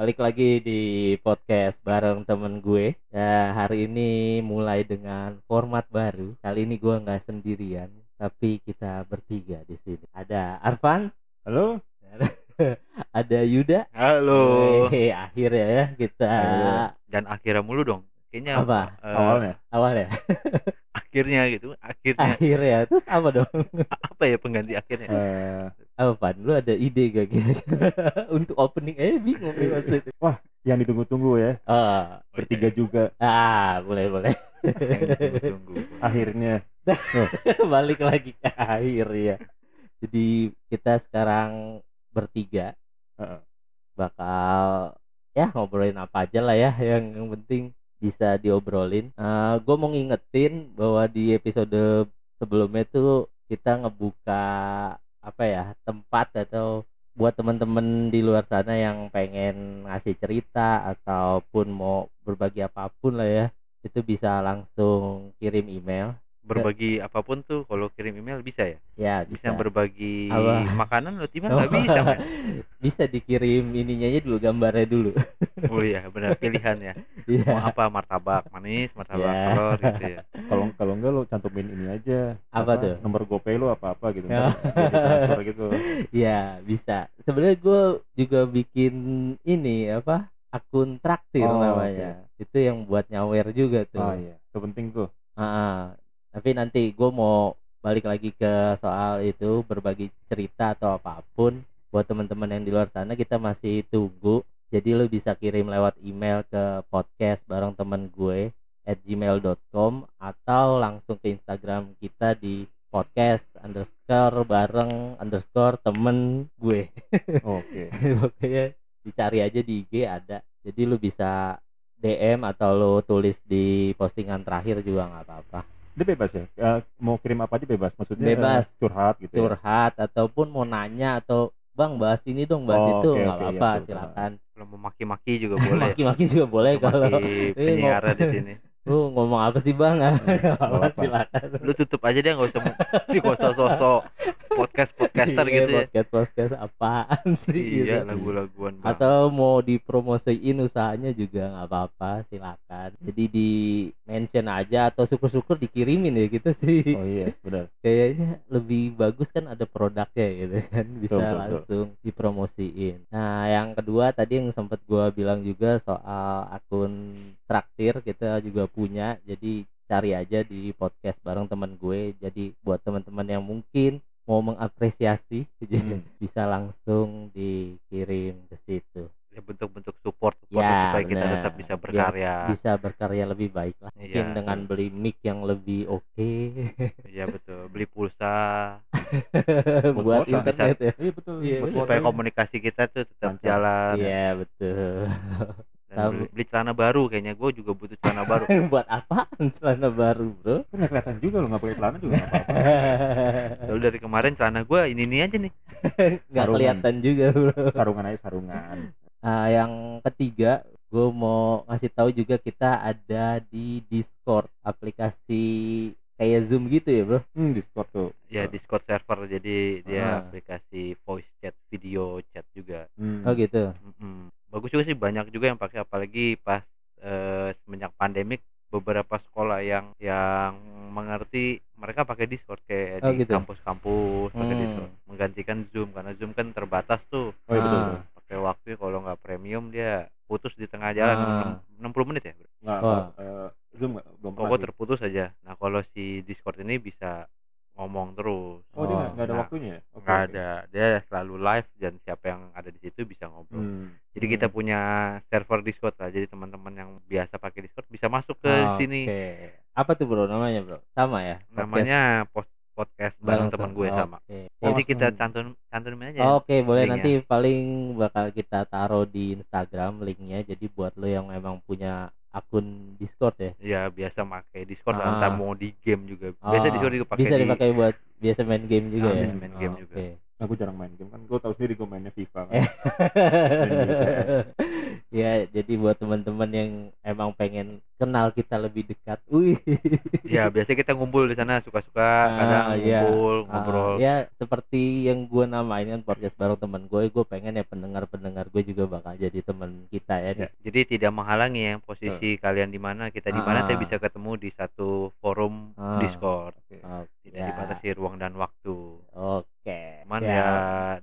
balik lagi di podcast bareng temen gue. Ya, hari ini mulai dengan format baru. Kali ini gue nggak sendirian, tapi kita bertiga di sini. Ada Arfan, Halo? ada Yuda. Halo. Hehe, akhirnya ya kita Ayo. Dan akhirnya mulu dong. Kayaknya Apa? eh, Awalnya? awal ya. akhirnya gitu. Akhirnya Akhirnya terus apa dong? apa ya pengganti akhirnya? Eh, Apa Pan? Lu ada ide gak kira-kira untuk opening? Eh bingung nih maksudnya. yang ditunggu-tunggu ya. Ah, Bertiga juga. ah boleh boleh. Yang ditunggu-tunggu. Akhirnya. balik lagi ke akhir ya jadi kita sekarang bertiga Heeh. bakal ya ngobrolin apa aja lah ya yang, yang penting bisa diobrolin gue mau ngingetin bahwa di episode sebelumnya tuh kita ngebuka apa ya tempat atau buat teman-teman di luar sana yang pengen ngasih cerita ataupun mau berbagi apa pun lah ya itu bisa langsung kirim email Berbagi apa pun tuh kalau kirim email bisa ya? ya Bisa, bisa berbagi Apa? makanan lo tiba nggak bisa kan? bisa dikirim ininya aja dulu gambarnya dulu Oh iya benar pilihan ya. Iya. Mau apa martabak manis, martabak Ya. telur gitu ya. Kalau kalau enggak lo cantumin ini aja. Apa tuh? Nomor GoPay lo apa-apa gitu. Ya. Jadi transfer gitu. Iya bisa. Sebenarnya gue juga bikin ini apa akun traktir Oh, namanya. Itu yang buat nyawer juga tuh. Ah iya. Itu penting tuh. Ah, tapi nanti gue mau balik lagi ke soal itu berbagi cerita atau apa pun buat teman-teman yang di luar sana kita masih tunggu. Jadi lo bisa kirim lewat email ke podcast bareng temen gue at gmail.com atau langsung ke Instagram kita di podcast underscore bareng underscore temen gue. Oke. Pokoknya dicari aja di IG ada. Jadi lu bisa DM atau lu tulis di postingan terakhir juga nggak apa-apa. Dia bebas ya. Eh, mau kirim apa aja bebas. Maksudnya eh, Bebas. curhat gitu. ya? Curhat ataupun mau nanya atau Bang bahas ini dong, bahas Oh, itu nggak oke, iya, apa-apa, betul. silakan. Kalau mau maki-maki juga boleh. Maki-maki juga boleh kalau penyiar di sini. Lu ngomong apa sih Bang? Apa-apa. silakan. Lu tutup aja deh nggak usah nggak usah sosok podcast podcaster Iya, gitu ya. Podcast podcast apaan sih Iya gitu. lagu-laguan atau mau dipromosiin usahanya juga nggak apa-apa silakan jadi di mention aja atau syukur-syukur dikirimin ya gitu sih Oh iya, benar. kayaknya lebih bagus kan ada produknya gitu kan bisa Betul, betul, langsung dipromosiin nah yang kedua tadi yang sempat gua bilang juga soal akun traktir kita juga punya jadi cari aja di podcast bareng teman gue jadi buat teman-teman yang mungkin mau mengapresiasi jadi Hmm. bisa langsung dikirim ke situ ya bentuk-bentuk support, support Ya, supaya kita tetap bisa Biar berkarya. bisa berkarya lebih baik lah mungkin Iya, dengan beli mic yang lebih oke Iya betul. Beli pulsa buat kuota. internet ya Iya betul. Iya, Buat betul. supaya kuota. komunikasi kita tuh tetap Lancar. jalan. iya betul beli, beli celana baru kayaknya gue juga butuh celana baru. buat apaan celana baru bro Kan nggak kelihatan juga lo nggak pakai celana juga nggak apa-apa. Lalu dari kemarin celana gue ini ini aja nih. nggak kelihatan juga bro Sarungan aja sarungan. Nah, yang ketiga gue mau ngasih tahu juga kita ada di Discord aplikasi kayak Zoom gitu ya bro Hmm, Discord tuh. Ya Discord server jadi dia Ah. aplikasi voice chat, video chat juga. Hmm. oh gitu Mm-mm. Bagus juga sih banyak juga yang pakai apalagi pas eh, semenjak pandemik beberapa sekolah yang yang mengerti mereka pakai Discord kayak Oh, di gitu. kampus-kampus pakai Hmm. Discord menggantikan Zoom karena Zoom kan terbatas tuh Oh iya betul. Ah. betul. pakai waktu kalau nggak premium dia putus di tengah jalan Ah. enam 60 menit ya? Nggak, Wah. eh, Zoom nggak? belum pokok terputus aja nah kalau si Discord ini bisa ngomong terus. Oh, dia nggak- ada Nah, waktunya ya? Oke, nggak oke. ada. Dia selalu live dan siapa yang ada di situ bisa ngobrol. Hmm. jadi kita punya server Discord lah. Jadi teman-teman yang biasa pakai Discord bisa masuk ke Oh, sini. Oke. Apa tuh bro? Namanya bro? Sama ya? Podcast. namanya post podcast bareng teman gue Oh, sama nanti Oh, kita hmm. cantun cantumin aja Oke boleh linknya. nanti paling bakal kita taruh di Instagram linknya. Jadi buat lo yang memang punya akun Discord ya ya biasa pakai Discord Ah. lah entah mau di game juga biasa Oh, Discord juga pakai bisa di- dipakai buat biasa main game juga Ah, ya biasa main game Oh, juga. oke. Nah, gue jarang main game kan. Gue tahu sendiri gue mainnya FIFA kan. Eh. Di PS. ya jadi buat teman-teman yang emang pengen kenal kita lebih dekat wih ya biasanya kita ngumpul di sana suka-suka Ah, kadang iya. ngumpul Ah, ngobrol ya seperti yang gue namain kan podcast bareng teman gue gue pengen ya pendengar-pendengar gue juga bakal jadi teman kita ya, Ya, jadi tidak menghalangi ya posisi kalian di mana kita di Ah. mana kita bisa ketemu di satu forum Ah. Discord Oke. Oh, tidak ya. dibatasi ruang dan waktu oke cuman siap. ya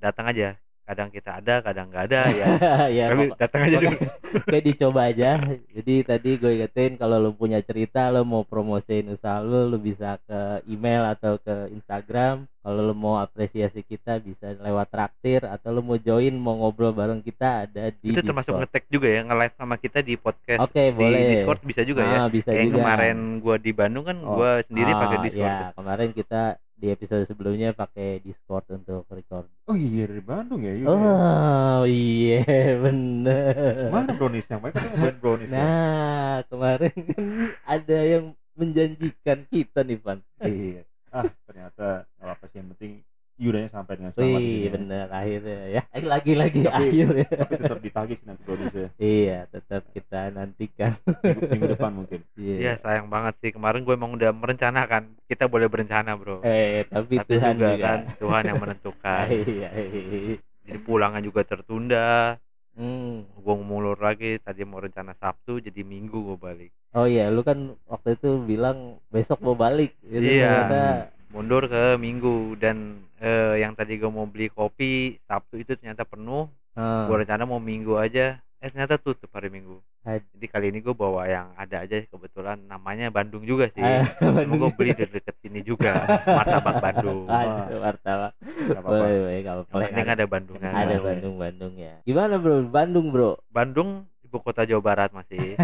datang aja kadang kita ada kadang nggak ada ya ya tapi pokok- datang aja dulu Oke dicoba aja. Jadi tadi gue ingetin kalau lu punya cerita, lu mau promosiin usaha lu, lu bisa ke email atau ke Instagram. Kalau lu mau apresiasi kita bisa lewat traktir atau lu mau join mau ngobrol bareng kita ada di itu termasuk Discord. ngetek juga ya nge-live sama kita di podcast Oke, di boleh. Discord bisa juga ya Ah, bisa kayak yang juga. kemarin gua di Bandung kan Oh, gua sendiri pakai Ah, Discord Ya, kemarin kita di episode sebelumnya pakai Discord untuk record. Oh iya dari Bandung ya. Iya. Oh iya bener. Mana brownies yang baik kan buat brownies ya. Nah kemarin kan ada yang menjanjikan kita nih Van. Iya. Ah ternyata apa sih yang penting Yudanya sampai dengan selamat di sini. Wih ya. bener akhirnya ya. Eh, Lagi-lagi Tapi- akhir ya. Tapi tetap ditagih sih nanti browniesnya. Iya tetap kita nantikan. Minggu, minggu depan mungkin. Iya Iya. sayang banget sih kemarin gue emang udah merencanakan kita boleh berencana bro Eh tapi, tapi Tuhan juga, juga. kan Tuhan yang menentukan Iya, iya. jadi pulangnya juga tertunda Hmm. gue ngulur lagi tadi mau rencana Sabtu jadi Minggu gue balik Oh iya, lu kan waktu itu bilang besok mau balik. Gitu, Iya. ternyata mundur ke Minggu dan eh, yang tadi gue mau beli kopi Sabtu itu ternyata penuh ah, gue rencana mau Minggu aja eh ternyata tutup hari Minggu Ad- jadi kali ini gue bawa yang ada aja kebetulan namanya Bandung juga sih ah, gue beli dari deket sini juga martabak Bandung Aduh, martabak. Boleh, boleh, penting ada Bandungnya Ada Bandung. Bandung, Bandung ya. Gimana bro? Bandung bro? Bandung ibu kota Jawa Barat masih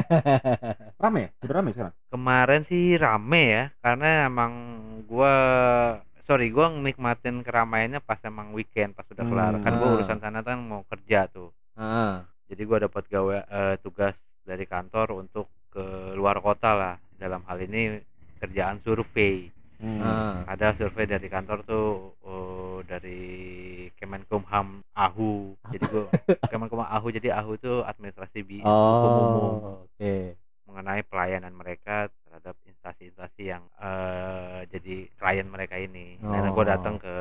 Rame ya? Udah rame sekarang? kemarin sih rame ya karena emang gua sorry gua nikmatin keramaiannya pas emang weekend pas udah kelar Hmm. kan gua Ah. urusan sana kan mau kerja tuh Ah, jadi gua dapat gawe eh, tugas dari kantor untuk ke luar kota lah dalam hal ini kerjaan survei Hmm. ah. ada survei dari kantor tuh eh, dari Kemenkumham AHU jadi gua Kemenkumham AHU jadi AHU itu administrasi bi hukum umum Oh, oke. Mengenai pelayanan mereka terhadap instansi-instansi yang eh, jadi klien mereka ini. Nah, gue Oh. datang ke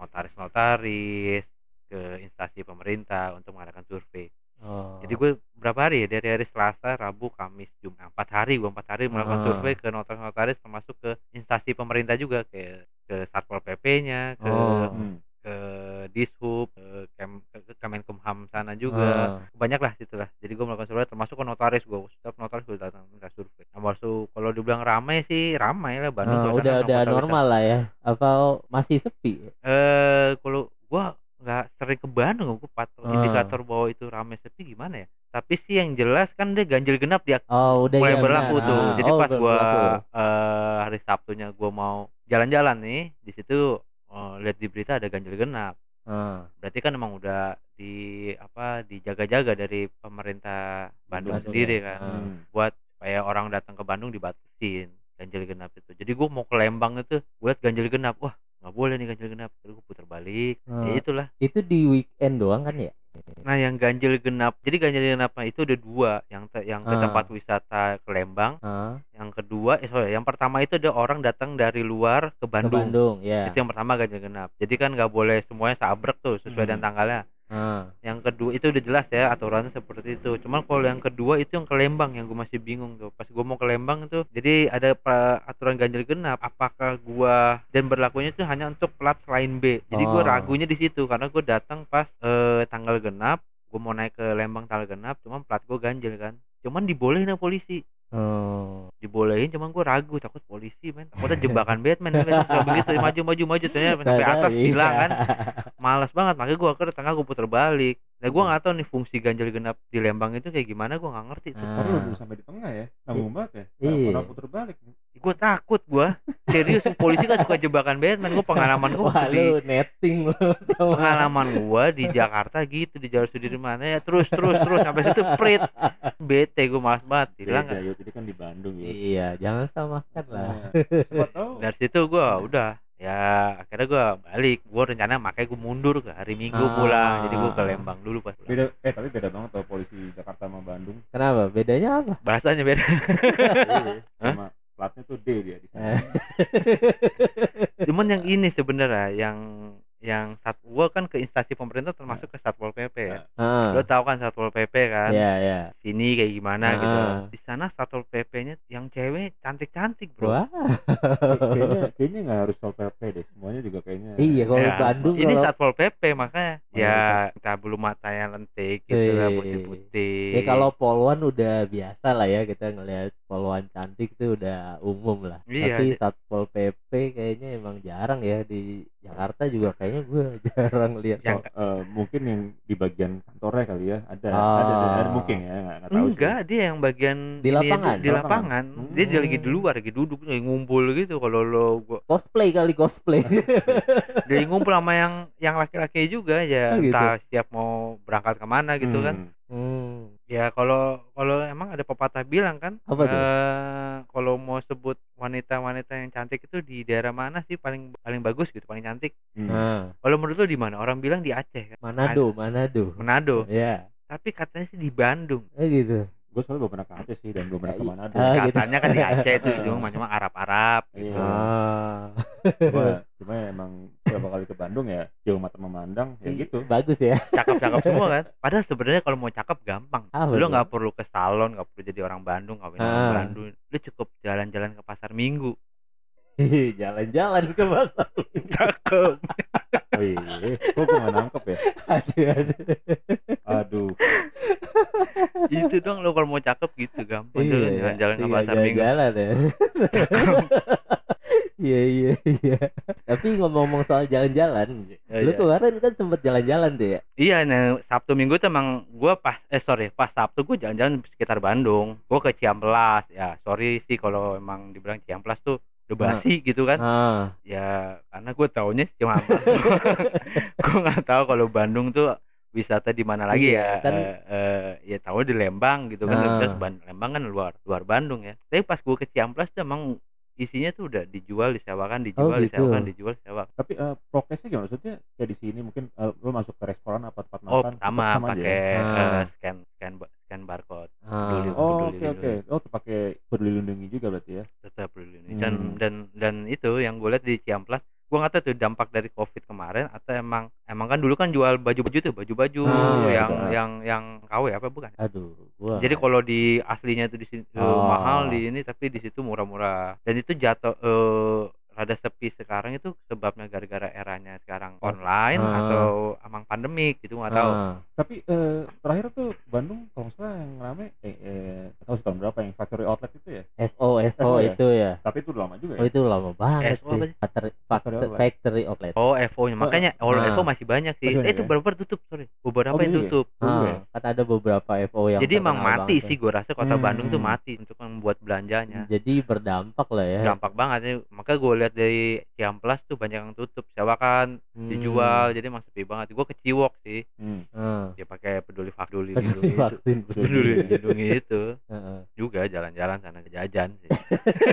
notaris-notaris, ke instansi pemerintah untuk mengadakan survei. Oh. Jadi gue berapa hari ya dari hari Selasa, Rabu, Kamis, Jumat, empat hari gue empat hari melakukan Ah. survei ke notaris-notaris termasuk ke instansi pemerintah juga ke ke satpol pp-nya, ke Oh. Hmm. ke dishub, ke, Kem, ke Kemenkumham sana juga Ah. banyak lah situ lah jadi gue melakukan survei termasuk ke notaris gue setiap notaris gue datang minta survei nah waktu kalau dibilang ramai sih ramai lah Bandung suasana udah udah normal lah ya. Apa masih sepi? eh kalau gue nggak sering ke Bandung gue patok Ah. indikator bahwa itu ramai sepi gimana ya tapi sih yang jelas kan dia ganjil genap dia Oh, udah mulai ya berlaku benar. tuh Ah, jadi oh, pas gua berlaku. eh, hari Sabtunya gua mau jalan-jalan nih di situ eh, lihat di berita ada ganjil genap Ah, berarti kan emang udah di apa dijaga-jaga dari pemerintah Bandung, Bandung sendiri ya. kan. Hmm. buat supaya orang datang ke Bandung dibatasin ganjil genap itu jadi gue mau ke Lembang itu gue liat ganjil genap wah nggak boleh nih ganjil genap terus gue putar balik Ah. ya itulah itu di weekend doang kan ya? nah yang ganjil genap jadi ganjil genapnya itu ada dua yang te- yang ke Ah. tempat wisata ke Lembang Ah, yang kedua eh sorry yang pertama itu ada orang datang dari luar ke ke Bandung, Bandung ya. itu yang pertama ganjil genap jadi kan nggak boleh semuanya sabrek tuh sesuai Hmm. dengan tanggalnya Ah, yang kedua itu udah jelas ya aturannya seperti itu. Cuman kalau yang kedua itu yang ke Lembang yang gue masih bingung tuh. Pas gue mau ke Lembang itu jadi ada aturan ganjil genap. Apakah gua dan berlakunya itu hanya untuk plat selain B. Jadi gue Oh. ragunya di situ karena gue datang pas eh, tanggal genap. Gue mau naik ke Lembang tanggal genap cuman plat gue ganjil kan. Cuman dibolehin polisi oh. dibolehin cuman gue ragu takut polisi men takutnya jebakan Batman men. Begitu maju maju maju ternyata sampai atas iya. hilang kan malas banget makanya gua ke tengah gue putar balik nah gua nggak tahu nih fungsi ganjil genap di Lembang itu kayak gimana gua nggak ngerti tuh Ah. Udah sampai di tengah ya. Nanggung banget ya. Iya. Puter balik. gue takut gua serius polisi kan suka jebakan Batman gua pengalaman gua Wah, di lu netting lu sama pengalaman gua di Jakarta gitu di Jalur Sudirman ya terus terus terus sampai situ prit bete gua malas banget hilang Beda yuk, jadi kan di Bandung ya. Iya, jangan samakan lah. Nah, dari situ gua udah ya akhirnya gua balik gua rencana makanya gua mundur ke hari minggu Ah. pulang jadi gua ke Lembang dulu pas pulang. beda eh tapi beda banget tau polisi Jakarta sama Bandung Kenapa? Bedanya apa? bahasanya beda Iya, Hah? sama platnya tuh D dia di sana Eh. cuman yang ini sebenarnya yang yang sat gua kan ke instansi pemerintah termasuk ke satpol pp ya Ah. lo tahu kan satpol pp kan Iya, iya. sini kayak gimana gitu Ah. di sana satpol pp-nya yang cewek cantik cantik bro Wah. kayaknya kayaknya nggak harus sol PP deh semuanya juga kayaknya Iya, kalau Ya, Bandung ini kalau satpol pp makanya ya kita belum matanya lentik gitu lah Iya. putih putih Ya kalau poluan udah biasa lah ya kita ngelihat poluan cantik itu udah umum lah. Iya, Tapi satpol pp kayaknya emang jarang ya di Jakarta juga kayaknya gue jarang lihat. Yang- so- Eh, mungkin yang di bagian kantornya kali ya ada Ah. ada, ada, ada mungkin ya nggak nggak tahu enggak dia yang bagian Di ini lapangan? di Di lapangan. lapangan dia, dia lagi di Hmm. luar lagi duduk lagi ngumpul gitu kalau lo gua cosplay kali cosplay. dia ngumpul sama yang yang laki-laki juga ya Oh, gitu. entah siap mau berangkat ke mana sih. gitu Hmm. kan hmm. ya kalau kalau emang ada pepatah bilang kan Apa tuh? eh, kalau mau sebut wanita-wanita yang cantik itu di daerah mana sih paling paling bagus gitu paling cantik Hmm. Nah, kalau menurut lo di mana orang bilang di Aceh kan Manado, Manado. Manado Ya, tapi katanya sih di Bandung eh gitu. Gue soalnya belum pernah ke Aceh sih dan belum pernah ke Ah, Manado. Ah, gitu. katanya kan di Aceh itu cuma cuma Arab-Arab gitu. Iya. Ah, cuma cuma emang beberapa kali ke Bandung ya jauh mata memandang ya sih, gitu. bagus ya. cakep-cakep semua kan. Padahal sebenarnya kalau mau cakep gampang. Ah, lu nggak perlu ke salon nggak perlu jadi orang Bandung kawin orang Ah. Bandung. Lu cukup jalan-jalan ke pasar Minggu Jalan-jalan ke pasar. cakep oh iya kok gue nggak nangkep ya aduh, aduh. aduh itu dong lo kalau mau cakep gitu gampang Iya, tuh iya. jalan-jalan ke pasar Minggu jalan-jalan ya. Iya iya iya. Tapi ngomong-ngomong soal jalan-jalan, Ya, lu iya. kemarin kan sempet jalan-jalan tuh ya? Iya, nah Sabtu Minggu tuh emang gua pas eh sorry pas Sabtu gua jalan-jalan sekitar Bandung. Gua ke Ciamplas ya. Sorry sih kalau emang dibilang Ciamplas tuh udah basi gitu kan. Ah, Ya karena gua taunya Ciamplas. gua nggak tahu kalau Bandung tuh wisata di mana lagi Iya, ya. kan- Eh, eh, ya tahu di Lembang gitu kan. Terus Ban- Lembang kan luar luar Bandung ya. Tapi pas gua ke Ciamplas tuh emang isinya tuh udah dijual disewakan dijual gitu. disewakan dijual disewakan tapi eh, prokesnya gimana maksudnya kayak di sini mungkin eh, lu masuk ke restoran apa tempat oh makan sama tetap aja pakai ya? Eh, scan scan scan barcode ah. Peduli. oh oke oke lindungi. oh tuh pakai peduli lindungi juga berarti ya tetap peduli lindungi. dan Hmm. dan dan itu yang gue lihat di Ciamplas gue nggak tahu tuh dampak dari covid kemarin atau emang emang kan dulu kan jual baju-baju tuh baju-baju Ah, iya, yang betul. yang yang KW apa bukan Aduh, gua. jadi kalau di aslinya itu di sini eh, Oh. mahal di ini tapi di situ murah-murah dan itu jatuh eh rada sepi sekarang itu sebabnya gara-gara eranya sekarang Pas- online Ah. atau emang pandemik gitu nggak tahu Ah, tapi eh, terakhir tuh Bandung kalau nggak salah yang rame eh, eh tahu tahun berapa yang factory outlet itu ya FO FO FO ya? itu ya. tapi itu lama juga Oh ya itu lama banget FO sih. sih? Factory, Factory outlet. factory outlet. Oh FO nya makanya oh Ah. FO masih banyak sih. Masih Eh, itu ya? beberapa tutup sorry. Beberapa Oh, yang gitu ya? tutup. Oh, ya? kan ada beberapa FO yang Jadi emang mati sih gue rasa kota Hmm. Bandung tuh mati untuk membuat belanjanya. Jadi berdampak lah ya. Gampang banget ya. Maka gue lihat dari Ciamplas tuh banyak yang tutup, sewakan, Hmm. dijual. Jadi emang sepi banget. Gue ke Ciwok sih. Hmm. Ah, Dia pakai peduli peduli peduli itu. vaksin Peduli lindungi itu Heeh. juga jalan-jalan sana jajan sih.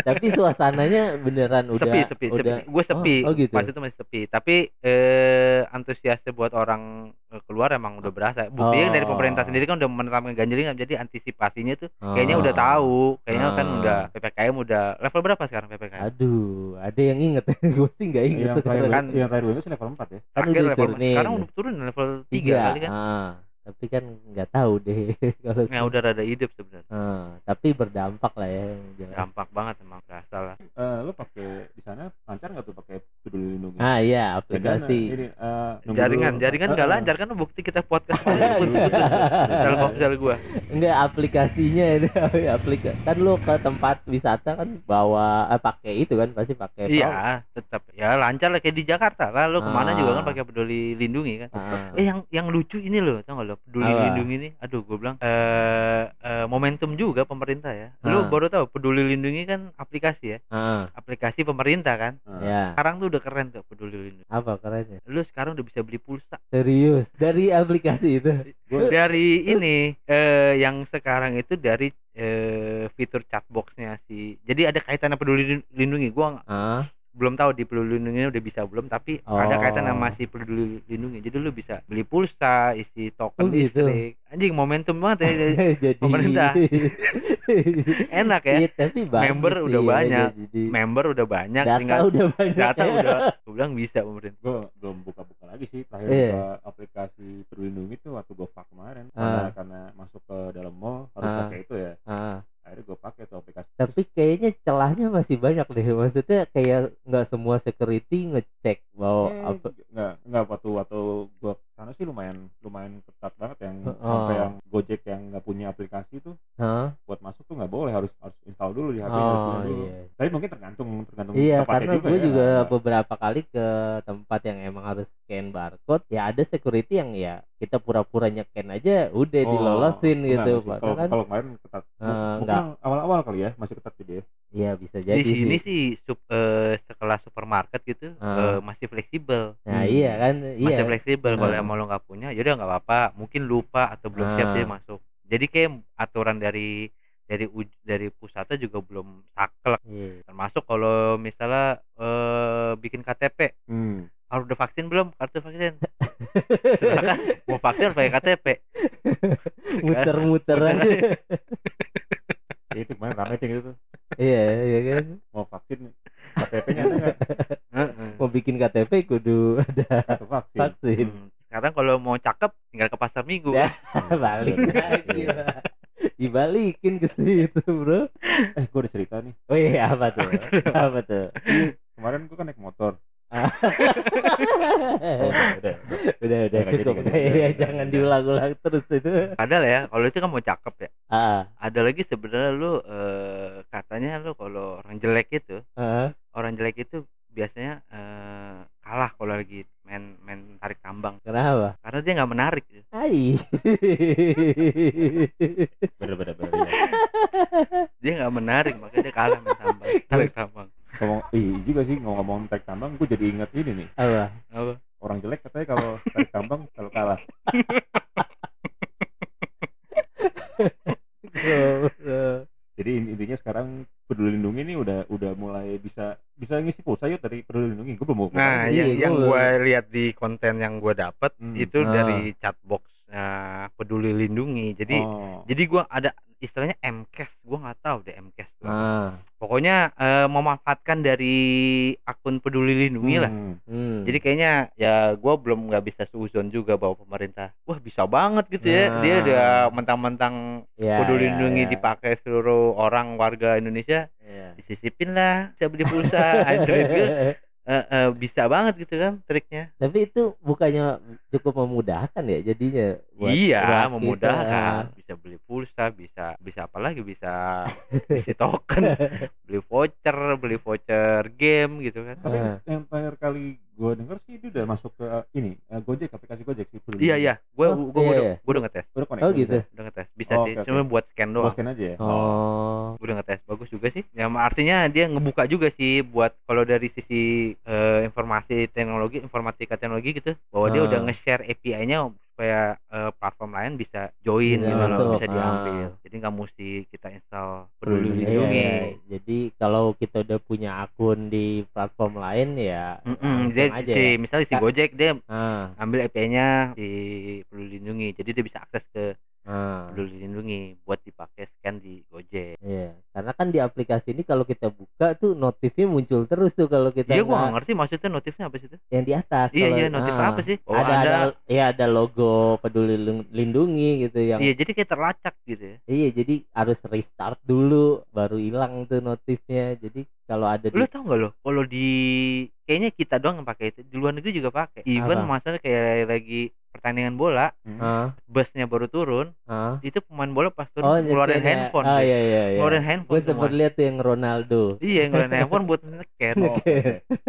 Tapi suasananya beneran udah sepi sepi udah sepi. Gue sepi. Oh, oh gitu. Pas itu masih sepi. Tapi eh antusiasnya buat orang eh, keluar emang udah berasa. Buktinya dari Oh. pemerintah sendiri kan udah menetapkan ganjil genap. Jadi antisipasinya tuh kayaknya udah Ah. tahu. Kayaknya kan Ah. udah PPKM udah level berapa sekarang PPKM? Aduh, ada yang inget. gue sih nggak inget yang sekarang. kan. yang terakhir itu level 4 ya Kan udah level diturunin. sekarang udah turun level 3 tiga. kali kan. Ah, tapi kan nggak tahu deh kalau Nah, udah rada hidup sebenarnya. Ah, tapi berdampak lah ya. Dampak banget emang berasa lah. Eh, lu pakai di sana lancar nggak tuh pakai peduli lindungi Ah iya, Jangan, aplikasi. ini, eh, nunggu Jaringan, dulu. jaringan Eh, nggak eh. lancar kan bukti kita podcast. Telkomsel gua. Enggak aplikasinya ini aplika kan lu ke tempat wisata kan bawa eh, pakai itu kan pasti pakai. Iya, tetap ya lancar lah kayak di Jakarta lah. Lo ke mana juga kan Ah. pakai peduli lindungi kan. Ah. Eh yang yang lucu ini loh, tau gak lo? Peduli Apa? lindungi ini, aduh gue bilang eh eh, momentum juga pemerintah ya. Lu Ah. baru tahu peduli lindungi kan aplikasi ya, Ah, aplikasi pemerintah kan. Eh, ya. Sekarang tuh udah keren tuh peduli lindungi. Apa kerennya? Lu sekarang udah bisa beli pulsa Serius dari aplikasi itu. Dari ini eh yang sekarang itu dari eh fitur chatboxnya si. Jadi ada kaitannya peduli lindungi. Gua nggak- Ah, belum tahu di peduli lindungi udah bisa belum tapi ada Oh. kaitan sama si peduli lindungi jadi lu bisa beli pulsa isi token Oh, gitu. listrik anjing momentum banget ya jadi Pemerintah. enak ya Iya, tapi Member sih udah ya, banyak. jadi member udah banyak data tinggal udah banyak data ya. udah gue bilang bisa pemerintah gue belum buka-buka lagi sih terakhir buka aplikasi peduli lindungi itu waktu gue kemarin Ah. karena, karena masuk ke dalam mall harus Ah. pakai itu ya Ah, akhirnya gue pakai tuh aplikasi tapi kayaknya celahnya masih banyak deh maksudnya kayak nggak semua security ngecek bahwa Eh, apa nggak nggak waktu waktu gue sana sih lumayan lumayan ketat banget yang Oh. sampai yang Gojek yang nggak punya aplikasi tuh Hah? buat masuk tuh nggak boleh harus harus install dulu di HP harus oh punya dulu. iya tapi mungkin tergantung tergantung Iya tempatnya karena gue ya. juga beberapa kali ke tempat yang emang harus scan barcode ya ada security yang ya kita pura-pura nyeken aja udah Oh, dilolosin enggak, gitu. Pak kalau kan kalau kemarin ketat Eh, mungkin enggak. awal-awal kali ya masih ketat gitu ya iya bisa di jadi sini sih sih sup, eh, sekelas supermarket gitu Ah. eh, masih fleksibel nah Hmm. iya kan masih iya fleksibel kalau Ah. emang lo nggak punya yaudah nggak apa-apa mungkin lupa atau belum siap Ah. dia masuk jadi kayak aturan dari dari uj- dari pusatnya juga belum saklek. Iya. termasuk kalau misalnya eh, bikin KTP hmm. harus udah vaksin belum? Kartu vaksin. Silakan mau vaksin harus pakai KTP muter-muter. Muter aja Ya, itu kemarin rame tuh iya iya kan? Mau vaksin KTP-nya ada nggak? Mau bikin KTP kudu ada kartu vaksin. vaksin. Hmm. sekarang kalau mau cakep tinggal ke pasar minggu. Balik lagi Pak. Dibalikin ke situ bro. Eh gue udah cerita nih. Oh iya apa tuh? Apa tuh? Kemarin gue kan naik motor. Ah. oh, udah, udah. udah udah cukup. jadi. ya jangan diulang-ulang terus itu. Padahal ya kalau itu kan mau cakep ya. Ah. Ada lagi sebenarnya lu eh, katanya lu kalau orang jelek itu ah orang jelek itu biasanya eh, kalah kalau lagi main main tarik tambang. Kenapa? Karena dia nggak menarik. gitu. Hai. bener bener bener iya. dia nggak menarik makanya dia kalah main tambang tarik tambang ngomong ih juga sih ngomong tarik tambang gue jadi inget ini nih. Apa? Apa? Orang jelek katanya kalau tarik tambang kalau kalah. Jadi in- intinya sekarang peduli lindungi ini udah udah mulai bisa bisa ngisi pulsa yuk dari peduli lindungi. Gue belum mau nah Iya, yang yang gua- gue lihat di konten yang gue dapat Hmm. itu Ah. dari chatbox nah, peduli lindungi jadi oh. jadi gua ada istilahnya MCAS gua nggak tahu deh MCAS tuh ah pokoknya eh, memanfaatkan dari akun peduli lindungi lah Hmm. hmm. jadi kayaknya ya gua belum nggak bisa suzon juga bahwa pemerintah wah bisa banget gitu ya dia Nah. udah mentang-mentang ya, peduli ya, lindungi ya. dipakai seluruh orang warga Indonesia Iya. disisipin lah bisa beli pulsa Android Eh, eh, bisa banget gitu kan triknya tapi itu bukannya cukup memudahkan ya jadinya buat- iya kita. Bisa beli pulsa bisa bisa apa lagi bisa isi token beli voucher beli voucher game gitu kan tapi Ah. yang terakhir kali gue denger sih dia udah masuk ke uh, ini uh, Gojek aplikasi Gojek sih iya iya gue Oh, gue iya, udah iya. gue udah ngetes udah connect Oh, gitu. bisa. udah ngetes bisa Oh, sih oke. cuma buat scan doang Gua scan aja ya oh gue udah ngetes bagus juga sih ya artinya dia ngebuka juga sih buat kalau dari sisi eh, informasi teknologi informatika teknologi gitu bahwa dia Ah. udah nge-share API-nya supaya eh, platform lain bisa join Bisa gitu loh, masuk, bisa diambil ah. jadi nggak mesti kita install Peduli peduli Iya, lindungi iya. jadi kalau kita udah punya akun di platform lain ya Mm-mm, langsung dia aja si ya. misalnya si. Gojek dia ah, ambil API-nya di peduli lindungi jadi dia bisa akses ke ah. peduli lindungi buat dipakai scan di Gojek Iya, karena kan di aplikasi ini kalau kita buka tuh notifnya muncul terus tuh kalau kita iya gua nggak ngerti maksudnya notifnya apa sih itu yang di atas. iya kalau- iya notif ah. apa sih oh, ada, ada, ada ya ada logo peduli Lin- lindungi gitu yang iya jadi kayak terlacak gitu ya iya jadi harus restart dulu baru hilang tuh notifnya jadi kalau ada di lu tau nggak lo kalau di kayaknya kita doang yang pakai itu di luar negeri juga pakai even Apa? masalah kayak lagi pertandingan bola Hmm. ah, busnya baru turun ah. itu pemain bola pas turun oh ngeluarin nyekin ya. handphone oh iya iya iya. Ngeluarin handphone gue sempat lihat tuh yang Ronaldo. Iya ngeluarin handphone buat nge-scan Oh, oke.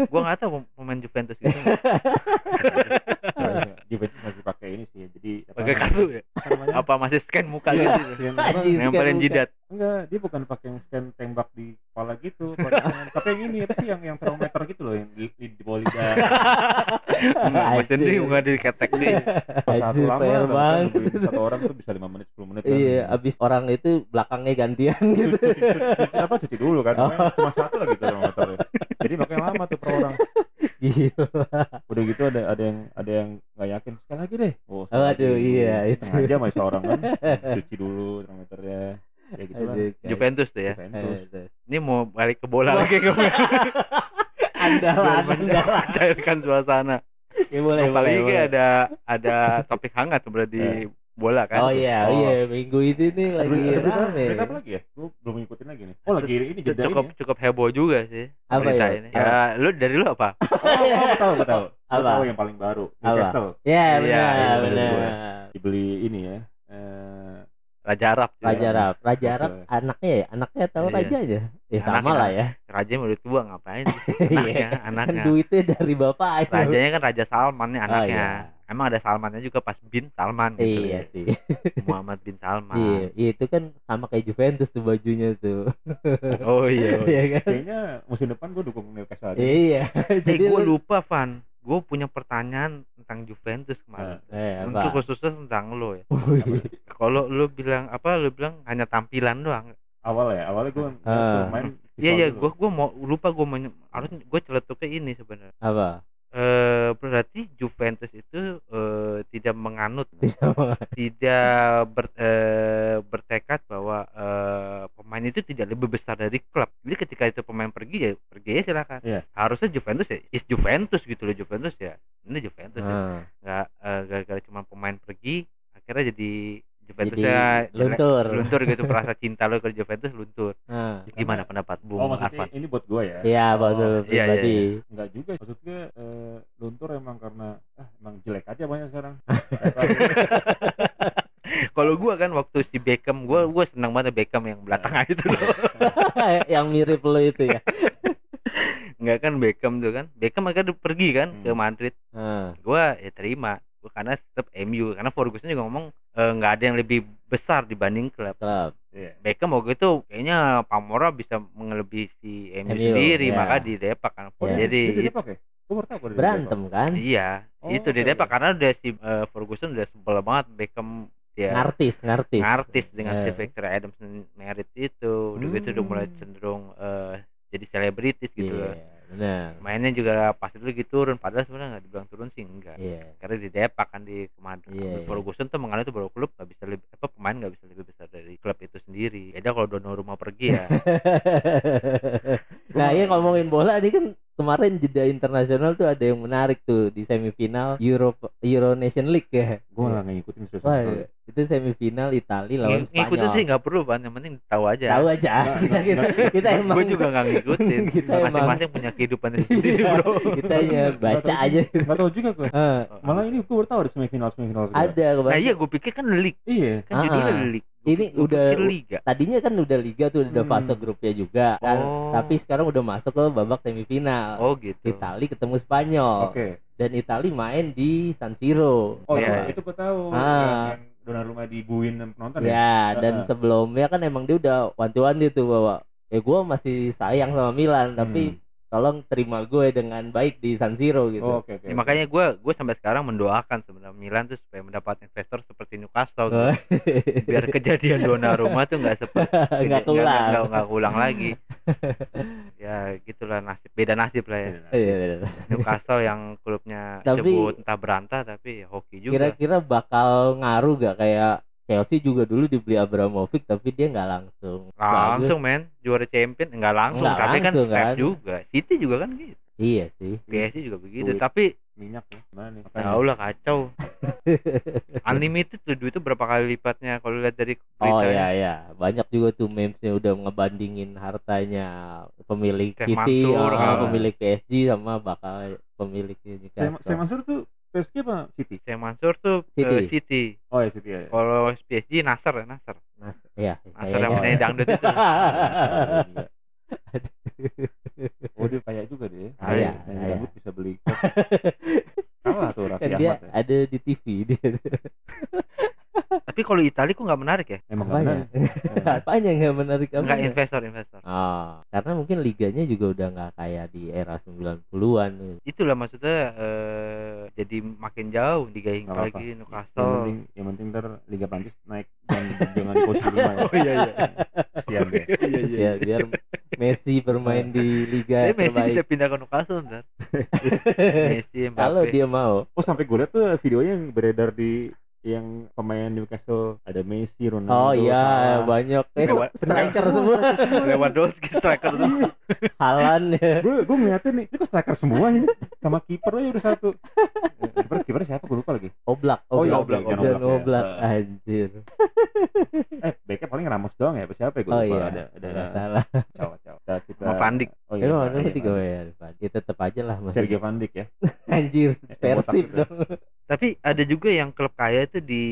gua nggak tahu pemain Juventus gitu Juventus masih pakai ini sih jadi apa pakai kartu ya? Apa masih scan muka Iya, gitu scan nempelin jidat enggak dia bukan pakai yang scan tembak di kepala gitu tapi yang ini apa sih yang yang termometer gitu loh yang di, di, di bawah lidah Anjing. sendiri nggak di ketek nih Pas satu lama kan, banget. satu orang tuh bisa 5 menit 10 menit kan. iya abis orang itu belakangnya gantian cuci, gitu cuci, cuci, apa cuci dulu kan Oh. cuma satu lagi termometernya jadi jadi makanya lama tuh per orang Gila. udah gitu ada ada yang ada yang nggak yakin sekali lagi deh oh, Waduh, lagi. iya, itu. setengah jam aja seorang kan cuci dulu termometernya ya gitu lah Juventus tuh ya Juventus ini mau balik ke bola lagi ke Andalan, andalan. mencairkan suasana Ya boleh, boleh, apalagi boleh. ada ada topik hangat sebenarnya di bola kan Oh iya, Oh. iya minggu ini nih lagi Berita- rame. berita apa lagi ya gue belum ngikutin lagi nih oh lagi ini jeda cukup ini ya? cukup heboh juga sih Apa berita ya? ini ya lu dari lu apa oh, oh gue tahu gue tahu Apa? tahu yang paling baru? Newcastle Ya Iya, benar, iya, benar. dibeli ini ya eh, Raja Arab Raja. Arab, Raja. Arab anaknya ya, anaknya tahu Iya. rajanya. Ya sama Anaknya. lah ya. Raja yang udah tua ngapain sih? anaknya Iya. Kan anaknya duitnya dari bapak aja. rajanya kan Raja Salman nih anaknya iya. emang ada Salmannya juga pas bin Salman gitu Iya ya. sih. Muhammad bin Salman Iya, iya, itu kan sama kayak Juventus tuh bajunya tuh. oh iya, oh iya. Kan? kayaknya musim depan gue dukung Newcastle aja Iya. Eh, Jadi gue lu lupa Van gue punya pertanyaan tentang Juventus kemarin eh untuk apa? khususnya tentang lo ya kalau lu bilang apa lu bilang hanya tampilan doang awal ya awalnya gue Ah. main iya iya gue gue mau lupa gue harus gue celetuknya ini sebenarnya apa? Eh berarti Juventus itu eh, tidak menganut Tidak ber, eh, bertekad bahwa eh, pemain itu tidak lebih besar dari klub. Jadi ketika itu pemain pergi ya pergi ya silakan. Iya. Harusnya Juventus ya is Juventus gitu loh Juventus ya. Ini Juventus ya. Ah, Nggak eh, gara-gara cuma pemain pergi akhirnya jadi Juventus jadi ya luntur. luntur gitu perasa cinta lo ke Juventus luntur. Ah. Gimana pendapat Bung oh maksudnya Arfan? ini buat gue ya Iya, betul Oh, iya, iya, pribadi. Enggak juga maksud gue eh, luntur emang karena ah, emang jelek aja banyak sekarang Kalau gua kan waktu si Beckham gua gua senang banget Beckham yang belakangan itu loh. Yang mirip lo itu ya. Enggak kan Beckham tuh kan. Beckham akhirnya pergi kan ke Hmm. Madrid. Ah, gua ya terima karena tetap MU karena Ferguson juga ngomong eh, nggak ada yang lebih besar dibanding klub klub. Iya. Beckham waktu itu kayaknya Pamora bisa mengelebihi si MU, MU, ya. ya. maka didepak kan Ya. jadi jadi apa ya? Tahu Berantem kan? iya Oh, itu oke, didepak oke. karena udah si eh, Ferguson udah sebel banget Beckham dia Ngartis, ngartis. artis dengan si Eh. Victor Adams merit itu udah gitu udah mulai Hmm. cenderung eh, jadi selebritis gitu loh Benar. mainnya juga pas itu lagi turun padahal sebenarnya nggak dibilang turun sih enggak Iya. karena di Depak kan di kemarin iya. Ferguson tuh mengalami itu baru klub nggak bisa lebih apa pemain nggak bisa lebih besar dari klub itu sendiri beda kalau Donnarumma pergi ya nah, iya ngomongin bola nih kan kemarin jeda internasional tuh ada yang menarik tuh di semifinal Euro Euro Nation League ya. Gue malah nggak ngikutin terus. Wah, itu semifinal Italia lawan Ng- ngikutin Spanyol. sih nggak perlu ban yang penting tahu aja Tahu aja. Kita kita, kita emang gue juga nggak ngikutin Kita emang- masing-masing punya kehidupannya sendiri Iya, bro kita hanya baca aja. Gak tau juga gue. Malah ini gue baru tahu ada semifinal semifinal. ada nah iya gue pikir kan league Iya. kan judulnya league ini Gua udah- liga Tadinya kan udah liga tuh udah Hmm. fase grupnya juga kan. Oh. Tapi sekarang udah masuk ke babak semifinal. oh gitu Italia ketemu Spanyol. Oke. Dan Italia main di San Siro. Oh Iya. itu gue tahu. Ah. Yang, Donnarumma dibuin penonton ya. Ya, dan Ah. sebelumnya kan emang dia udah wanti-wanti tuh bahwa ya gue masih sayang sama Milan, tapi Hmm. Tolong terima gue dengan baik di San Siro gitu. Oh, oke oke. Ya, makanya gue gue sampai sekarang mendoakan sebenarnya Milan tuh supaya mendapat investor seperti Newcastle Oh. tuh. biar kejadian Donnarumma tuh nggak seperti nggak keulang. nggak nggak keulang lagi ya gitulah nasib beda nasib lah ya Iya, bener. Newcastle yang klubnya Tapi- disebut entah berantah tapi hoki juga Kira-kira bakal ngaruh gak kayak Chelsea juga dulu dibeli Abramovich tapi dia nggak langsung. langsung Bagus. men juara champion nggak langsung Nggak tapi langsung, kan step kan? juga City juga kan gitu Iya sih. PSG juga begitu Duit. tapi minyak ya. Mana nih? ya Allah kacau unlimited tuh duit itu berapa kali lipatnya kalau lihat dari Oh beritanya. iya iya, banyak juga tuh memesnya udah ngebandingin hartanya pemilik Kayak City, Mansur, sama ah. pemilik PSG sama bakal pemilik Saya, Newcastle. saya Mansur tuh PSG apa City? saya Mansur tuh City. eh, City Oh ya City ya. kalau PSG Nasser ya Nasser Nas, iya, Nasser yang penyanyi dangdut itu Oh dia kaya juga deh. Kaya, Yang kaya. bisa beli. Kalah tuh Raffi kan dia ya. ada di TV dia. Tapi kalau Italia kok nggak menarik ya emang nggak Apanya? benar. Apanya nggak menarik nggak apanya? investor investor Oh, karena mungkin liganya juga udah nggak kayak di era 90-an. itulah maksudnya eh, jadi makin jauh Liga Inggris Nggak apa-apa. lagi yang Newcastle penting yang penting ntar Liga Prancis naik dan jangan di posisi lima ya oh iya iya kesian deh iya Ya, biar Messi bermain di liga Tapi Messi bisa terbaik. pindah ke Newcastle ntar Messi Mbappe Kalau dia mau. oh sampai gue liat tuh videonya yang beredar di yang pemain Newcastle ada Messi Ronaldo Oh iya, banyak. Eh, Lewat- striker semua, Lewandowski striker tuh. Halan ya. gue gue ngeliatin nih ini kok striker semua ini? Sama kiper aja udah satu. Kiper kiper siapa? Gue lupa lagi. Oblak, Oh iya, Oblak, Oblak, Oblak, Oblak, ya. anjir. eh backnya paling Ramos doang ya apa siapa ya? Gue Oh lupa. iya, ada ada salah. cawa cawa kita kita Sama Van Dijk. oh Emang Van ada Dijk, tiga Van ya, ya tetap aja lah masih. Sergio Van Dijk ya? Anjir, Persib botak dong. Tapi ada juga yang klub kaya itu di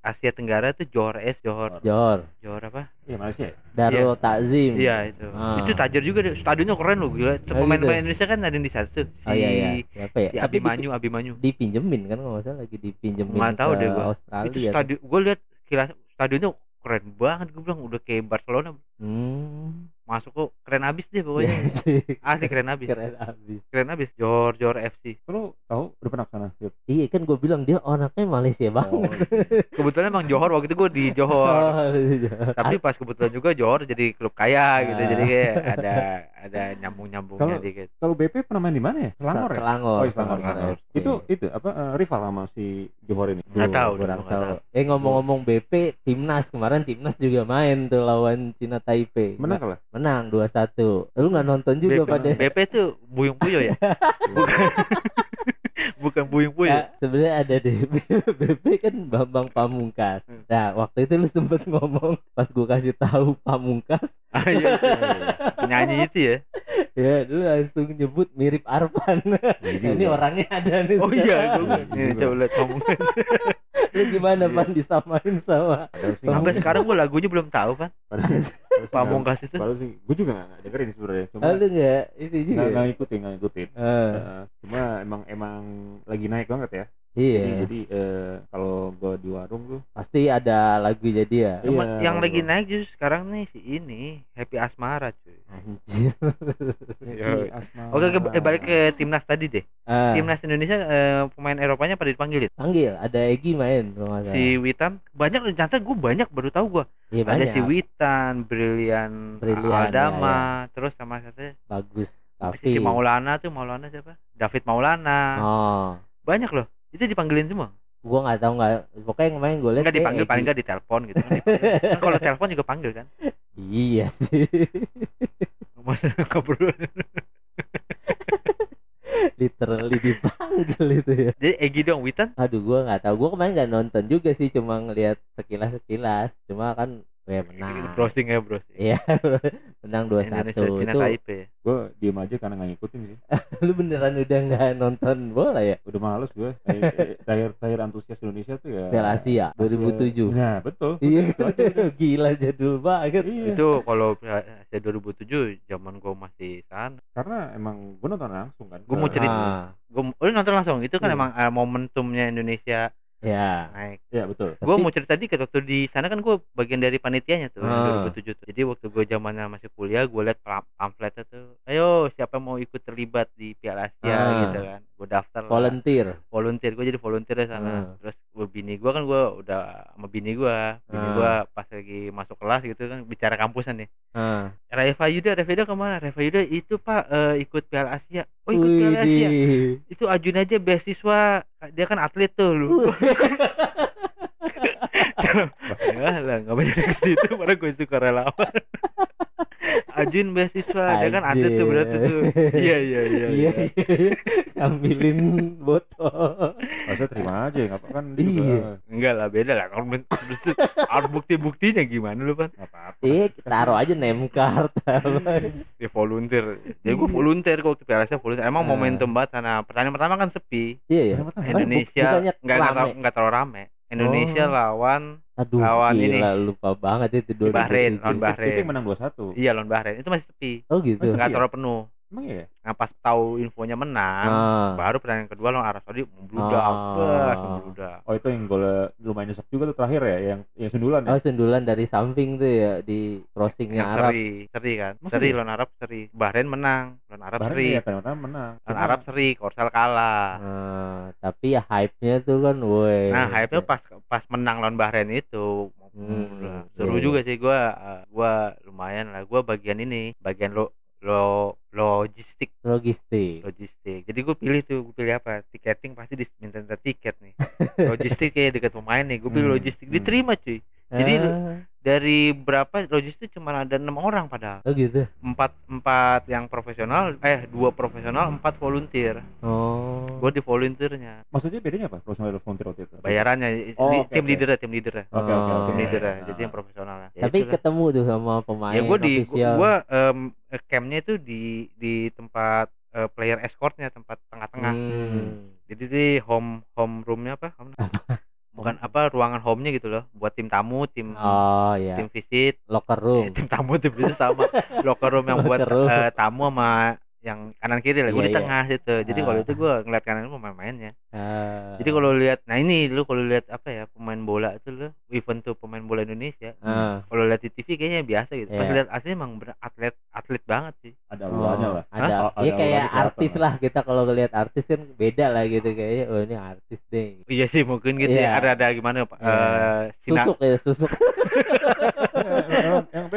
Asia Tenggara tuh Johor F Johor Jor, Johor apa iya Malaysia ya Darul Takzim. iya itu Ah. itu tajir juga deh stadionnya keren loh gila gitu. pemain-pemain Indonesia kan ada di sana tuh si Oh iya iya, siapa ya? si Tapi di- Abimanyu Abimanyu dipinjemin kan kalau nggak salah lagi dipinjemin Nggak tahu ke deh gua. itu Australia. stadion gue lihat kilas stadionnya keren banget gue bilang udah kayak Barcelona Hmm. Masuk kok keren abis deh pokoknya Iya sih. asli keren abis Keren abis. keren abis Johor Johor FC lu tahu udah pernah sana? Iya kan gue bilang dia anaknya Malaysia banget. kebetulan emang Johor waktu itu gue di Johor Oh, iya. tapi pas kebetulan juga Johor jadi klub kaya gitu Ah. jadi kayak ada ada nyambung nyambungnya Kalau- dikit kalau BP pernah main di mana ya Selangor ya Selangor. Oh, iya, Selangor, Selangor Selangor. Itu itu apa eh, rival sama si Johor ini? Nggak tahu, nggak tahu. tahu. Eh ngomong-ngomong BP, timnas kemarin timnas juga main tuh lawan Cina Taipei. Menang kalah. Menang 2-1. Lu nggak nonton juga BP, pada? BP tuh buyung puyo ya bukan bukan buyung puyo Ya, sebenarnya ada di BP kan Bambang Pamungkas. Hmm. Nah, waktu itu lu sempet ngomong pas gua kasih tahu Pamungkas, ah, iya, iya, iya. penyanyi itu ya ya lu langsung nyebut mirip Arpan. Iya Ini orangnya ada nih. oh iya gue Iya coba lihat ngomong Lu gimana Iya. Pan disamain sama sampai sekarang gue lagunya belum tahu kan nggak- Pamungkas itu Padahal sih gue juga nggak dengerin sebenarnya. Cuma lu nggak ini juga. nggak ngikutin nggak ngikutin. Ah, Eh, cuma emang emang lagi naik banget ya. Iya. Jadi, jadi eh, kalau gue di warung tuh Pasti ada lagu jadi ya. Iya, Cuma yang lagu. lagi naik justru sekarang nih si ini Happy Asmara cuy Anjir. Happy Asmara. Oke, ke, eh, balik ke timnas tadi deh. Ah, Timnas Indonesia eh, pemain Eropanya pada dipanggilin. panggil ada Egi main. Si Witan banyak ternyata gue banyak baru tahu gue. Iya Ada banyak. si Witan, Brilian, Brilian, Aldama, terus sama satu Bagus. si, Tapi si Maulana tuh Maulana siapa? David Maulana. Oh, Banyak loh. Itu dipanggilin semua. gua nggak tahu nggak. Pokoknya yang main gue lihat kayak dipanggil paling enggak ditelepon gitu kan. kalau telepon juga panggil kan. Iya sih. Masa nggak perlu. Literally dipanggil itu ya. Jadi Egi dong Witan. Aduh, gua nggak tahu. Gua kemarin nggak nonton juga sih, cuma ngelihat sekilas sekilas. Cuma kan, ya menang. Browsing ya browsing. Iya, menang 2-1 Indonesia Cina itu. Taipei. gue diem aja karena nggak ngikutin sih. Lu beneran udah nggak nonton bola ya? Udah males gue. Terakhir terakhir antusias Indonesia tuh ya. Piala Asia 2007. Nah betul. Iya, udah. gila jadul banget. Iya. Itu kalau saya 2007 zaman gue masih sana. Karena emang gue nonton langsung kan. Gua mau cerita. Ah, Gue oh, lu nonton langsung. Itu kan Iya. emang eh, momentumnya Indonesia ya. naik. Iya betul. Gue Tapi- mau cerita dikit waktu di sana kan gue bagian dari panitianya tuh Ah. 2007 tuh. Jadi waktu gue zamannya masih kuliah gue liat pam- pamfletnya tuh. Ayo siapa mau ikut terlibat di Piala Asia Ah. gitu kan. Gue daftar lah. Volunteer. volunteer. Gue jadi volunteer di sana. Ah. terus gue bini gue kan gue udah sama bini gue bini Ah. gue pas lagi masuk kelas gitu kan bicara kampusan nih. Ah. Reva Yuda Reva Yuda ke mana? Reva Yuda itu pak eh, ikut Piala Asia. Oh ikut Piala Asia. Itu ajuin aja beasiswa. Dia kan atlet tuh lu. Ya lah nggak banyak ke situ. Padahal gue suka relawan ajuin beasiswa dia kan atlet tuh berarti tuh iya iya iya Iya, iya. Ngambilin botol. Masa terima aja nggak apa kan Iya. enggak lah beda lah kalau harus bukti buktinya gimana lu pan nggak apa-apa. Iya, taruh aja name card. apa. ya volunteer jadi gue volunteer kok waktu Piala Asia volunteer emang Ah. momentum banget karena pertandingan pertama kan sepi Iya ya. Tahu? Indonesia nggak nggak terlalu rame Indonesia Oh. lawan Aduh, Lawan gila lupa banget itu di Bahrain 2007. lawan Itu yang Bahrain menang 2-1. iya lawan Bahrain itu masih sepi Oh gitu. Masih nggak Sepi ya? terlalu penuh Emang iya? Nah pas tahu infonya menang, Ah. baru pertandingan kedua lawan Arab Saudi membludak, Ah. membludak. Oh itu yang gol lumayan nyesek juga tuh terakhir ya, yang yang sundulan ya. Oh sundulan dari samping tuh ya di crossingnya Yang Arab. seri, seri kan, Masa seri iya? lawan Arab seri. Bahrain menang, lawan Arab Bahrain seri, ya ternyata menang. lawan Cuma- Arab seri, Korsel kalah. Nah, tapi ya hype-nya tuh kan woi. Nah, hype-nya pas pas menang lawan Bahrain itu Hmm, seru iya, juga sih gua eh, gua lumayan lah. Gua bagian ini, bagian lo lo logistik logistik. logistik. Jadi gue pilih tuh, gue pilih apa? Tiketing pasti diminta tiket nih. logistik kayak dekat pemain nih, gue pilih Hmm, logistik. Diterima cuy. Jadi Ah, Dari berapa logistik cuma ada enam orang padahal. oh gitu. Empat empat yang profesional, eh dua profesional, empat volunteer. Oh. Gue di volunteernya. Maksudnya bedanya apa? Profesional dan volunteer waktu itu? Bayarannya Oh, di- oke, tim oke. leader tim leader Oke oke Oh. oke. tim leader Nah. jadi yang profesional ya Tapi itulah. ketemu tuh sama pemain ya gue di official. gua em, eh, campnya itu di di tempat eh, player escortnya tempat tengah-tengah Hmm. jadi di home home roomnya apa Home- bukan apa ruangan home-nya gitu loh buat tim tamu tim Oh ya, tim visit locker Eh, room. tim tamu tim visit sama locker room yang buat Locker room. eh, tamu sama yang kanan kiri lah gue Iya, di iya. tengah situ jadi kalau Ah. itu gue ngeliat kanan pemain-pemainnya Ah. jadi kalau lihat nah ini lu kalau lihat apa ya pemain bola itu lu event tuh pemain bola Indonesia Ah, kalau lihat di TV kayaknya biasa gitu pas Iya. lihat asli emang atlet atlet banget sih Ada oh, auranya lah. Ada. Ya Ada kayak artis lah. kita kalau ngelihat artis kan beda lah gitu kayaknya. Oh ini artis deh. iya sih mungkin gitu Iya. ya ada ada gimana pak Iya. Eh, sinar- Susuk ya susuk.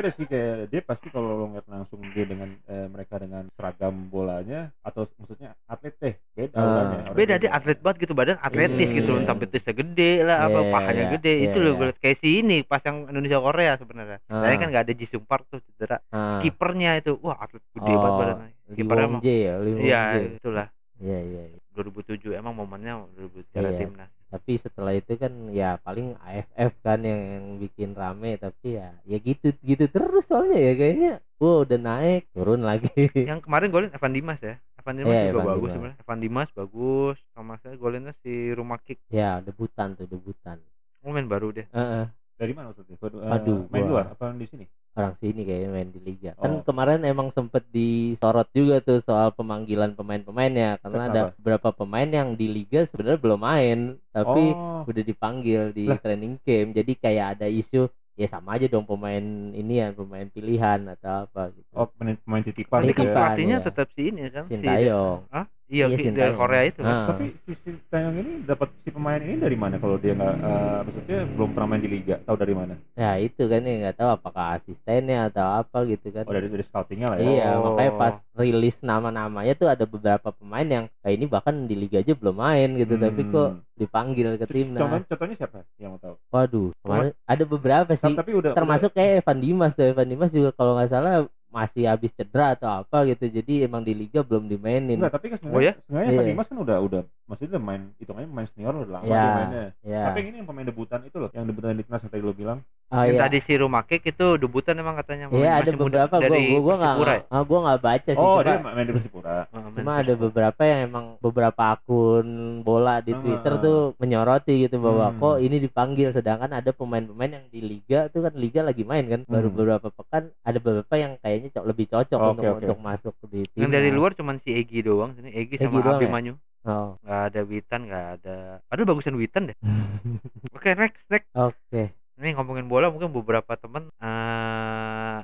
Beda sih kayak dia pasti kalau lo ngeliat langsung dia dengan eh, mereka dengan seragam bolanya atau maksudnya atlet deh beda auranya, auranya beda dia atlet banget gitu badan atletis Iya. gitu loh entah betisnya gede lah apa Iya, pahanya iya, gede iya, itu loh iya. gue liat kayak si ini pas yang Indonesia Korea sebenarnya. Tadi kan nggak ada Jisung Park tuh cedera Ah. kipernya itu wah atlet gede banget Oh, badannya Lee kipernya emang ya, iya itulah Iya iya. iya. 2007 emang momennya 2007 Iya. timnas Tapi setelah itu kan ya paling AFF kan yang, yang bikin rame tapi ya ya gitu gitu terus soalnya ya kayaknya. Wow udah naik turun lagi. yang kemarin golin Evan Dimas ya Evan Dimas Iya, juga Evan bagus Dimas. sebenarnya Evan Dimas bagus sama saya golinnya si rumah kick ya debutan tuh debutan. oh, main baru deh Heeh. Dari mana maksudnya eh, Aduh, main gua- luar apa di sini orang sini kayaknya main di liga. Kan Oh. kemarin emang sempet disorot juga tuh soal pemanggilan pemain-pemainnya karena ada Kenapa? beberapa pemain yang di liga sebenarnya belum main tapi oh udah dipanggil di Lah. training camp. Jadi kayak ada isu ya sama aja dong pemain ini ya pemain pilihan atau apa gitu. oh pemain, pemain titipan tapi gitu kan ya. Pelatihnya iya. tetap si ini kan si Sintayong. Hah? Iya, Iya, Sintayong. dari Korea itu kan Ah. tapi si Sintayong ini dapat si pemain ini dari mana kalau dia nggak eh, maksudnya belum pernah main di liga tahu dari mana Ya itu kan ya nggak tahu apakah asistennya atau apa gitu kan. oh dari dari scoutingnya lah ya Iya, Oh. makanya pas rilis nama-namanya tuh ada beberapa pemain yang kayak ini bahkan di liga aja belum main gitu, tapi Hmm. kok dipanggil ke timnas. contohnya siapa yang mau tahu Waduh, kemarin ada beberapa sih. tapi udah Termasuk kayak Evan Dimas tuh. Evan Dimas juga kalau nggak salah masih habis cedera atau apa gitu. Jadi emang di liga belum dimainin. Enggak, tapi kan Oh ya? sebenarnya sebenarnya Iya. Dimas kan udah udah maksudnya udah main hitungannya pemain senior udah lama dia mainnya. Ya. Tapi ini yang pemain debutan itu loh, yang debutan di timnas yang tadi lo bilang. Oh, yang iya. tadi si rumah kick itu debutan emang katanya Iya ada beberapa gua dari gua gua nggak Persipura ya? ah, gua nggak baca sih oh, cuma dia main di Persipura. Ah, main cuma ada beberapa yang emang beberapa akun bola di Ah, Twitter ah. tuh menyoroti gitu bahwa Hmm. kok ini dipanggil sedangkan ada pemain-pemain yang di liga tuh kan liga lagi main kan baru Hmm. beberapa pekan ada beberapa yang kayaknya co- lebih cocok Oke, untuk oke. untuk masuk di tim yang dari luar cuman si Egi doang sini. Egi Egi sama doang ya? Abimanyu oh. Nggak ada Witan nggak ada. Padahal bagusan Witan deh. Oke next next. Oke. Ini ngomongin bola mungkin beberapa teman eh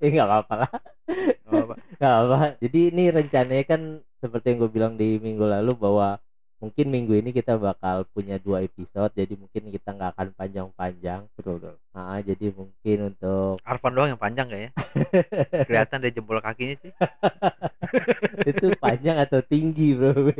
eh nggak apa-apa lah. Apa, nggak apa jadi ini rencananya kan seperti yang gue bilang di minggu lalu bahwa mungkin minggu ini kita bakal punya dua episode jadi mungkin kita nggak akan panjang-panjang. Betul, betul. Nah, jadi mungkin untuk Arfan doang yang panjang gak ya kelihatan dari jempol kakinya sih. Itu panjang atau tinggi bro?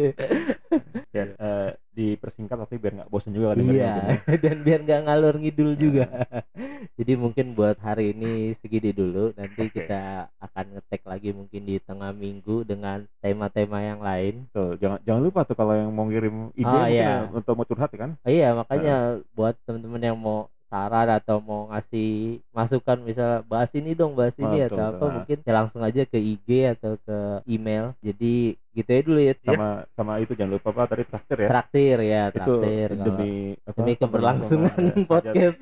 Biar eh, dipersingkat waktu biar nggak bosan juga dengerin iya gitu. dan biar nggak ngalur ngidul juga jadi mungkin buat hari ini segini dulu nanti Oke. kita akan ngetek lagi mungkin di tengah minggu dengan tema-tema yang lain Tuh, jangan jangan lupa tuh kalau yang mau ngirim ide Oh, iya. ya, untuk mau curhat ya kan. oh iya makanya buat teman-teman yang mau saran atau mau ngasih masukan misal bahas ini dong bahas ini betul, atau betul. apa mungkin ya langsung aja ke IG atau ke email jadi gitu ya dulu ya sama sama itu jangan lupa apa tadi traktir ya. Traktir ya itu traktir. kalau- demi apa, demi keberlangsungan ya, podcast.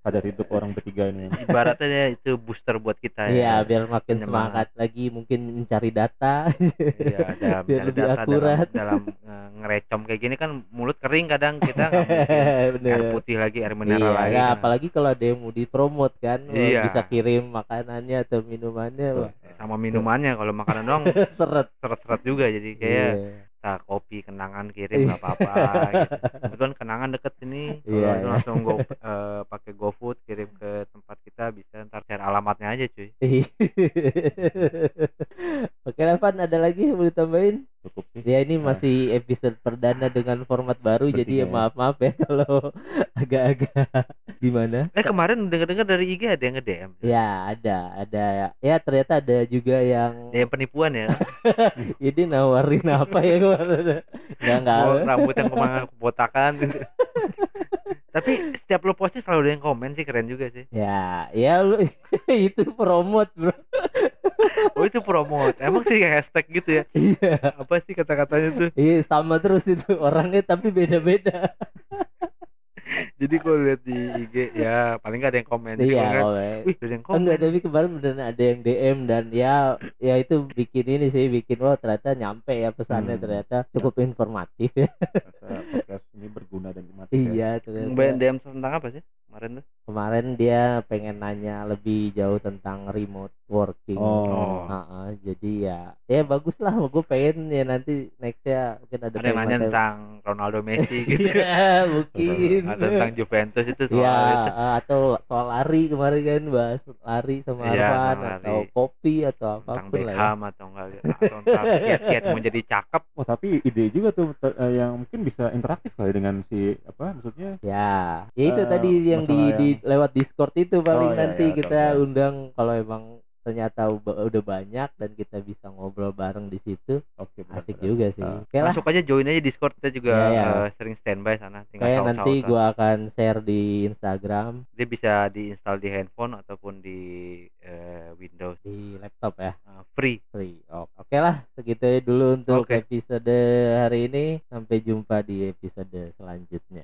hajat hidup orang bertiga ini. Ibaratnya itu booster buat kita Iya, ya biar makin semangat lagi mungkin mencari data. Iya, dalam, Biar lebih data, akurat. dalam, dalam eh, ngerecom kayak gini kan mulut kering kadang kita air putih lagi air mineral Iya, lagi. nah, kan. apalagi kalau ada yang mau dipromot kan, Iya. bisa kirim makanannya atau minumannya, wah, sama minumannya kalau makanan doang seret. seret-seret juga jadi kayak Iya. kita kopi kenangan kirim nggak apa-apa gitu. Itu kan kenangan deket sini Iya, itu iya. langsung go eh, pakai GoFood kirim ke tempat kita bisa ntar share alamatnya aja cuy Oke, Levan ada lagi yang mau ditambahin? Cukup sih Ya ini masih episode perdana dengan format baru, jadi ya Bertiga ya. maaf maaf ya kalau agak-agak gimana. eh kemarin denger-dengar dari IG ada yang nge-DM Ya ada, ada ya ternyata ada juga yang ada yang penipuan ya ini nawarin apa ya kemarin? Nggak nggak. Oh, rambut yang ke mana kebotakan gitu. Tapi setiap lo posting selalu ada yang komen sih keren juga sih. Ya, ya lu itu promote bro. oh itu promote. Emang sih hashtag gitu ya? Iya, apa sih kata-katanya tuh? Iya sama terus itu orangnya tapi beda-beda. jadi kalau lihat di IG ya paling nggak ada yang komen Iya, wih ada yang komen enggak tapi kemarin beneran ada yang DM dan ya ya itu bikin ini sih bikin wah ternyata nyampe ya pesannya Hmm. ternyata cukup informatif ya. Podcast ini berguna dan dimatiin iya Yang ternyata. DM tentang apa sih kemarin tuh Kemarin dia pengen nanya lebih jauh tentang remote working. oh Heeh, jadi ya ya bagus lah gue pengen ya nanti nextnya mungkin ada ada yang nanya tentang Ronaldo Messi gitu Iya mungkin atau tentang Juventus itu soal ya itu. atau soal lari kemarin kan bahas lari sama Iya, Arfan sama atau lari. kopi atau tentang apa pun lah ya. Atau enggak atau tentang kiat-kiat mau jadi cakep oh tapi ide juga tuh eh, yang mungkin bisa interaktif kali dengan si apa maksudnya ya ya itu Eh, tadi yang di, masalah di lewat Discord itu paling Oh, iya, nanti iya, kita betul. undang kalau emang ternyata udah banyak dan kita bisa ngobrol bareng di situ oke benar, asik benar. juga sih Ah. oke lah masuk aja join aja Discord kita juga Iya, iya. eh, sering standby sana tinggal kayak nanti gua akan share di Instagram dia bisa diinstal di handphone ataupun di eh, Windows di laptop ya Eh, free free. Oh, Oke lah, segitu dulu untuk Oke. episode hari ini. Sampai jumpa di episode selanjutnya.